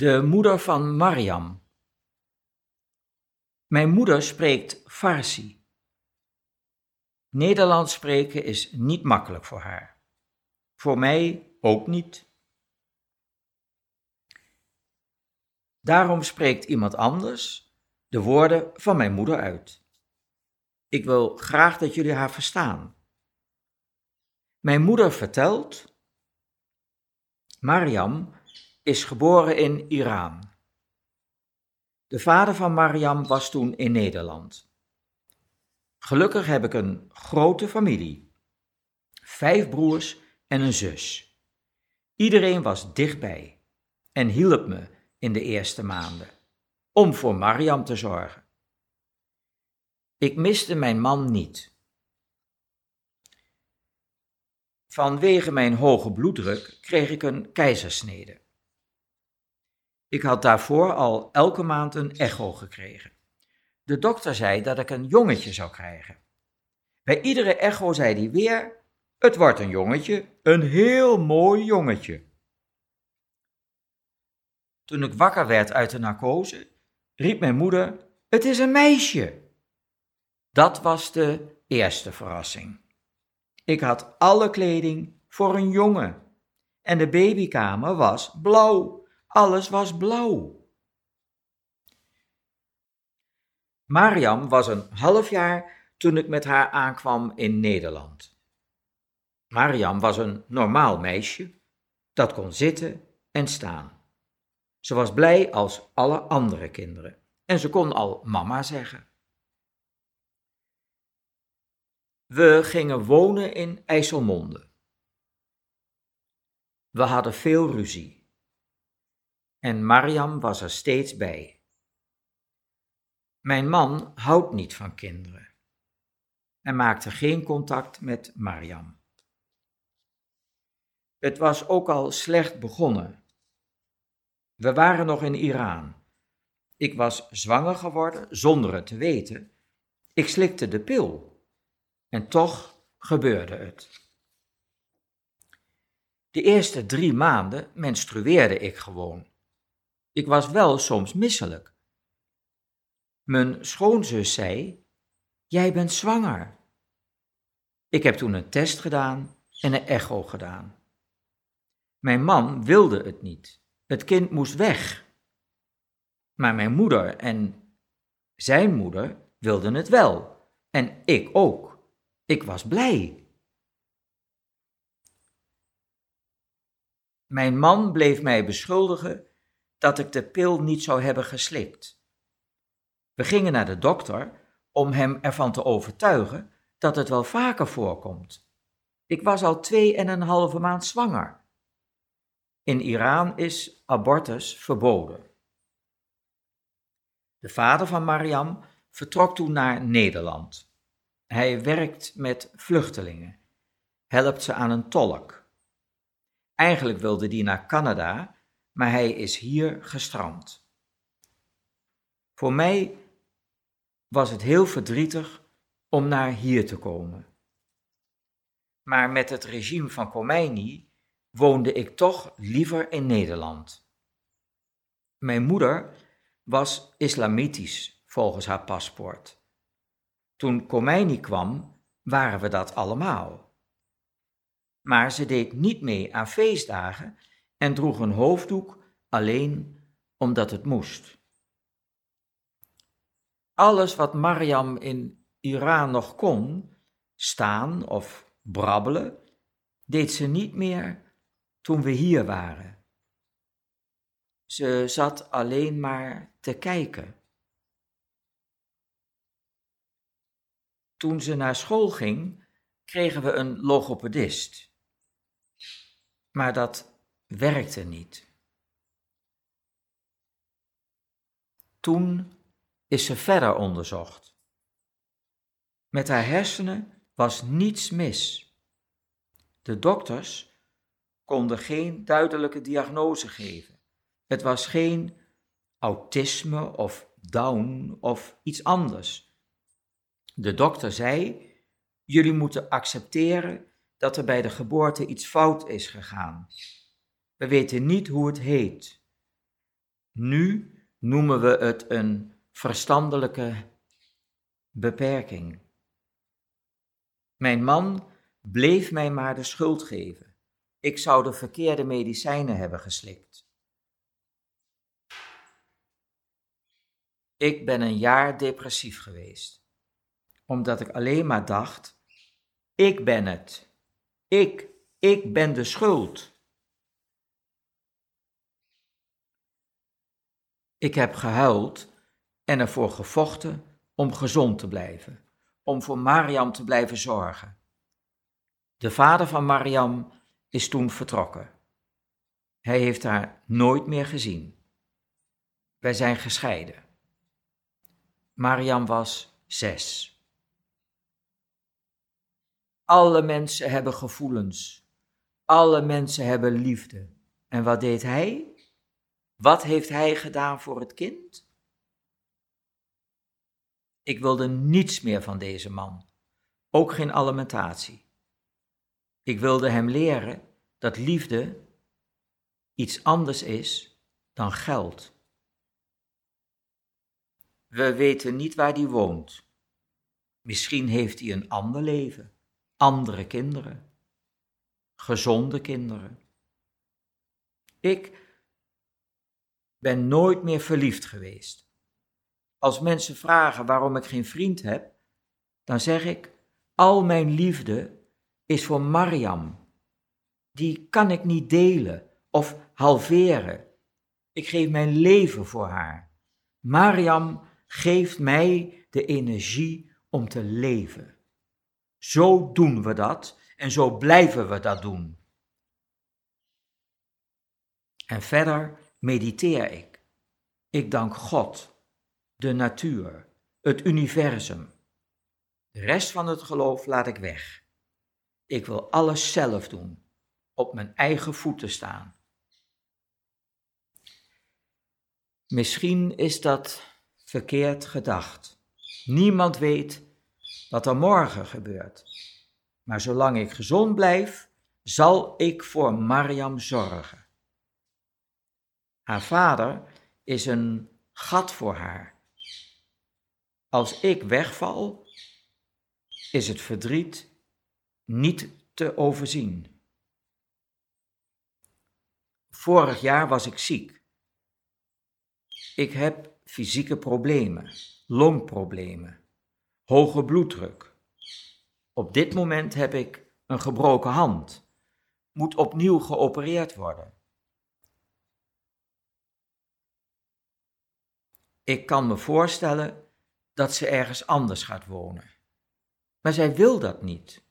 De moeder van Mariam. Mijn moeder spreekt Farsi. Nederlands spreken is niet makkelijk voor haar. Voor mij ook niet. Daarom spreekt iemand anders de woorden van mijn moeder uit. Ik wil graag dat jullie haar verstaan. Mijn moeder vertelt: Mariam is geboren in Iran. De vader van Mariam was toen in Nederland. Gelukkig heb ik een grote familie. Vijf broers en een zus. Iedereen was dichtbij en hielp me in de eerste maanden om voor Mariam te zorgen. Ik miste mijn man niet. Vanwege mijn hoge bloeddruk kreeg ik een keizersnede. Ik had daarvoor al elke maand een echo gekregen. De dokter zei dat ik een jongetje zou krijgen. Bij iedere echo zei hij weer: Het wordt een jongetje, een heel mooi jongetje. Toen ik wakker werd uit de narcose, riep mijn moeder: Het is een meisje. Dat was de eerste verrassing. Ik had alle kleding voor een jongen en de babykamer was blauw. Alles was blauw. Mariam was een half jaar toen ik met haar aankwam in Nederland. Mariam was een normaal meisje dat kon zitten en staan. Ze was blij als alle andere kinderen en ze kon al mama zeggen. We gingen wonen in IJsselmonde. We hadden veel ruzie en Mariam was er steeds bij. Mijn man houdt niet van kinderen en maakte geen contact met Mariam. Het was ook al slecht begonnen. We waren nog in Iran. Ik was zwanger geworden zonder het te weten. Ik slikte de pil en toch gebeurde het. De eerste drie maanden menstrueerde ik gewoon. Ik was wel soms misselijk. Mijn schoonzus zei: Jij bent zwanger. Ik heb toen een test gedaan en een echo gedaan. Mijn man wilde het niet. Het kind moest weg. Maar mijn moeder en zijn moeder wilden het wel. En ik ook. Ik was blij. Mijn man bleef mij beschuldigen dat ik de pil niet zou hebben geslikt. We gingen naar de dokter om hem ervan te overtuigen dat het wel vaker voorkomt. Ik was al twee en een halve maand zwanger. In Iran is abortus verboden. De vader van Mariam vertrok toen naar Nederland. Hij werkt met vluchtelingen, helpt ze aan een tolk. Eigenlijk wilde die naar Canada, maar hij is hier gestrand. Voor mij was het heel verdrietig om naar hier te komen. Maar met het regime van Khomeini woonde ik toch liever in Nederland. Mijn moeder was islamitisch volgens haar paspoort. Toen Khomeini kwam, waren we dat allemaal. Maar ze deed niet mee aan feestdagen en droeg een hoofddoek alleen omdat het moest. Alles wat Mariam in Iran nog kon, staan of brabbelen, deed ze niet meer toen we hier waren. Ze zat alleen maar te kijken. Toen ze naar school ging, kregen we een logopedist. Maar dat werkte niet. Toen is ze verder onderzocht. Met haar hersenen was niets mis. De dokters konden geen duidelijke diagnose geven. Het was geen autisme of Down of iets anders. De dokter zei: Jullie moeten accepteren dat er bij de geboorte iets fout is gegaan. We weten niet hoe het heet. Nu noemen we het een verstandelijke beperking. Mijn man bleef mij maar de schuld geven. Ik zou de verkeerde medicijnen hebben geslikt. Ik ben een jaar depressief geweest, omdat ik alleen maar dacht: ik ben het. Ik, ik ben de schuld. Ik heb gehuild en ervoor gevochten om gezond te blijven, om voor Mariam te blijven zorgen. De vader van Mariam is toen vertrokken. Hij heeft haar nooit meer gezien. Wij zijn gescheiden. Mariam was zes. Alle mensen hebben gevoelens. Alle mensen hebben liefde. En wat deed hij? Wat heeft hij gedaan voor het kind? Ik wilde niets meer van deze man, ook geen alimentatie. Ik wilde hem leren dat liefde iets anders is dan geld. We weten niet waar hij woont. Misschien heeft hij een ander leven, andere kinderen, gezonde kinderen. Ik ben nooit meer verliefd geweest. Als mensen vragen waarom ik geen vriend heb, dan zeg ik: al mijn liefde is voor Mariam. Die kan ik niet delen of halveren. Ik geef mijn leven voor haar. Mariam geeft mij de energie om te leven. Zo doen we dat en zo blijven we dat doen. En verder mediteer ik. Ik dank God, de natuur, het universum. De rest van het geloof laat ik weg. Ik wil alles zelf doen, op mijn eigen voeten staan. Misschien is dat verkeerd gedacht. Niemand weet wat er morgen gebeurt. Maar zolang ik gezond blijf, zal ik voor Mariam zorgen. Haar vader is een gat voor haar. Als ik wegval, is het verdriet niet te overzien. Vorig jaar was ik ziek. Ik heb fysieke problemen, longproblemen, hoge bloeddruk. Op dit moment heb ik een gebroken hand, moet opnieuw geopereerd worden. Ik kan me voorstellen dat ze ergens anders gaat wonen. Maar zij wil dat niet.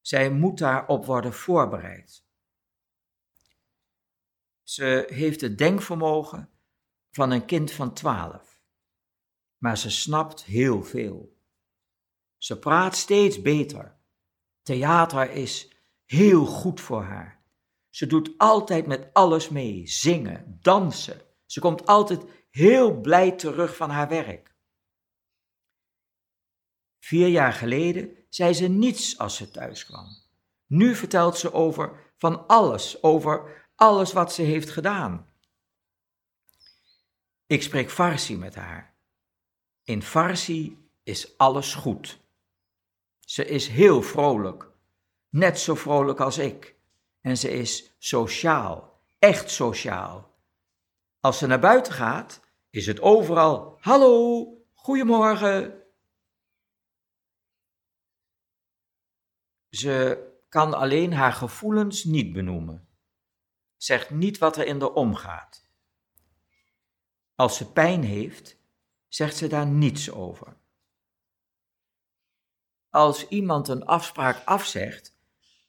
Zij moet daarop worden voorbereid. Ze heeft het denkvermogen van een kind van twaalf, maar ze snapt heel veel. Ze praat steeds beter. Theater is heel goed voor haar. Ze doet altijd met alles mee, zingen, dansen. Ze komt altijd heel blij terug van haar werk. Vier jaar geleden zei ze niets als ze thuis kwam. Nu vertelt ze over van alles, over alles wat ze heeft gedaan. Ik spreek Farsi met haar. In Farsi is alles goed. Ze is heel vrolijk, net zo vrolijk als ik. En ze is sociaal, echt sociaal. Als ze naar buiten gaat, is het overal: Hallo, goedemorgen. Ze kan alleen haar gevoelens niet benoemen, zegt niet wat er in de omgaat. Als ze pijn heeft, zegt ze daar niets over. Als iemand een afspraak afzegt,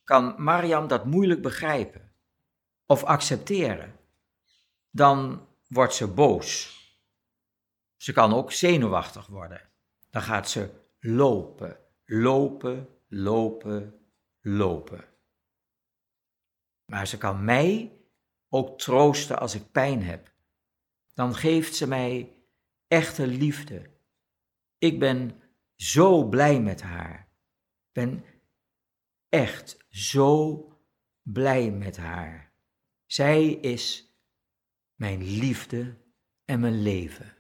kan Mariam dat moeilijk begrijpen of accepteren. Dan wordt ze boos ze kan ook zenuwachtig worden. Dan gaat ze lopen, lopen, lopen, lopen. Maar ze kan mij ook troosten als ik pijn heb. Dan geeft ze mij echte liefde. Ik ben zo blij met haar. Ben echt zo blij met haar. Zij is mijn liefde en mijn leven.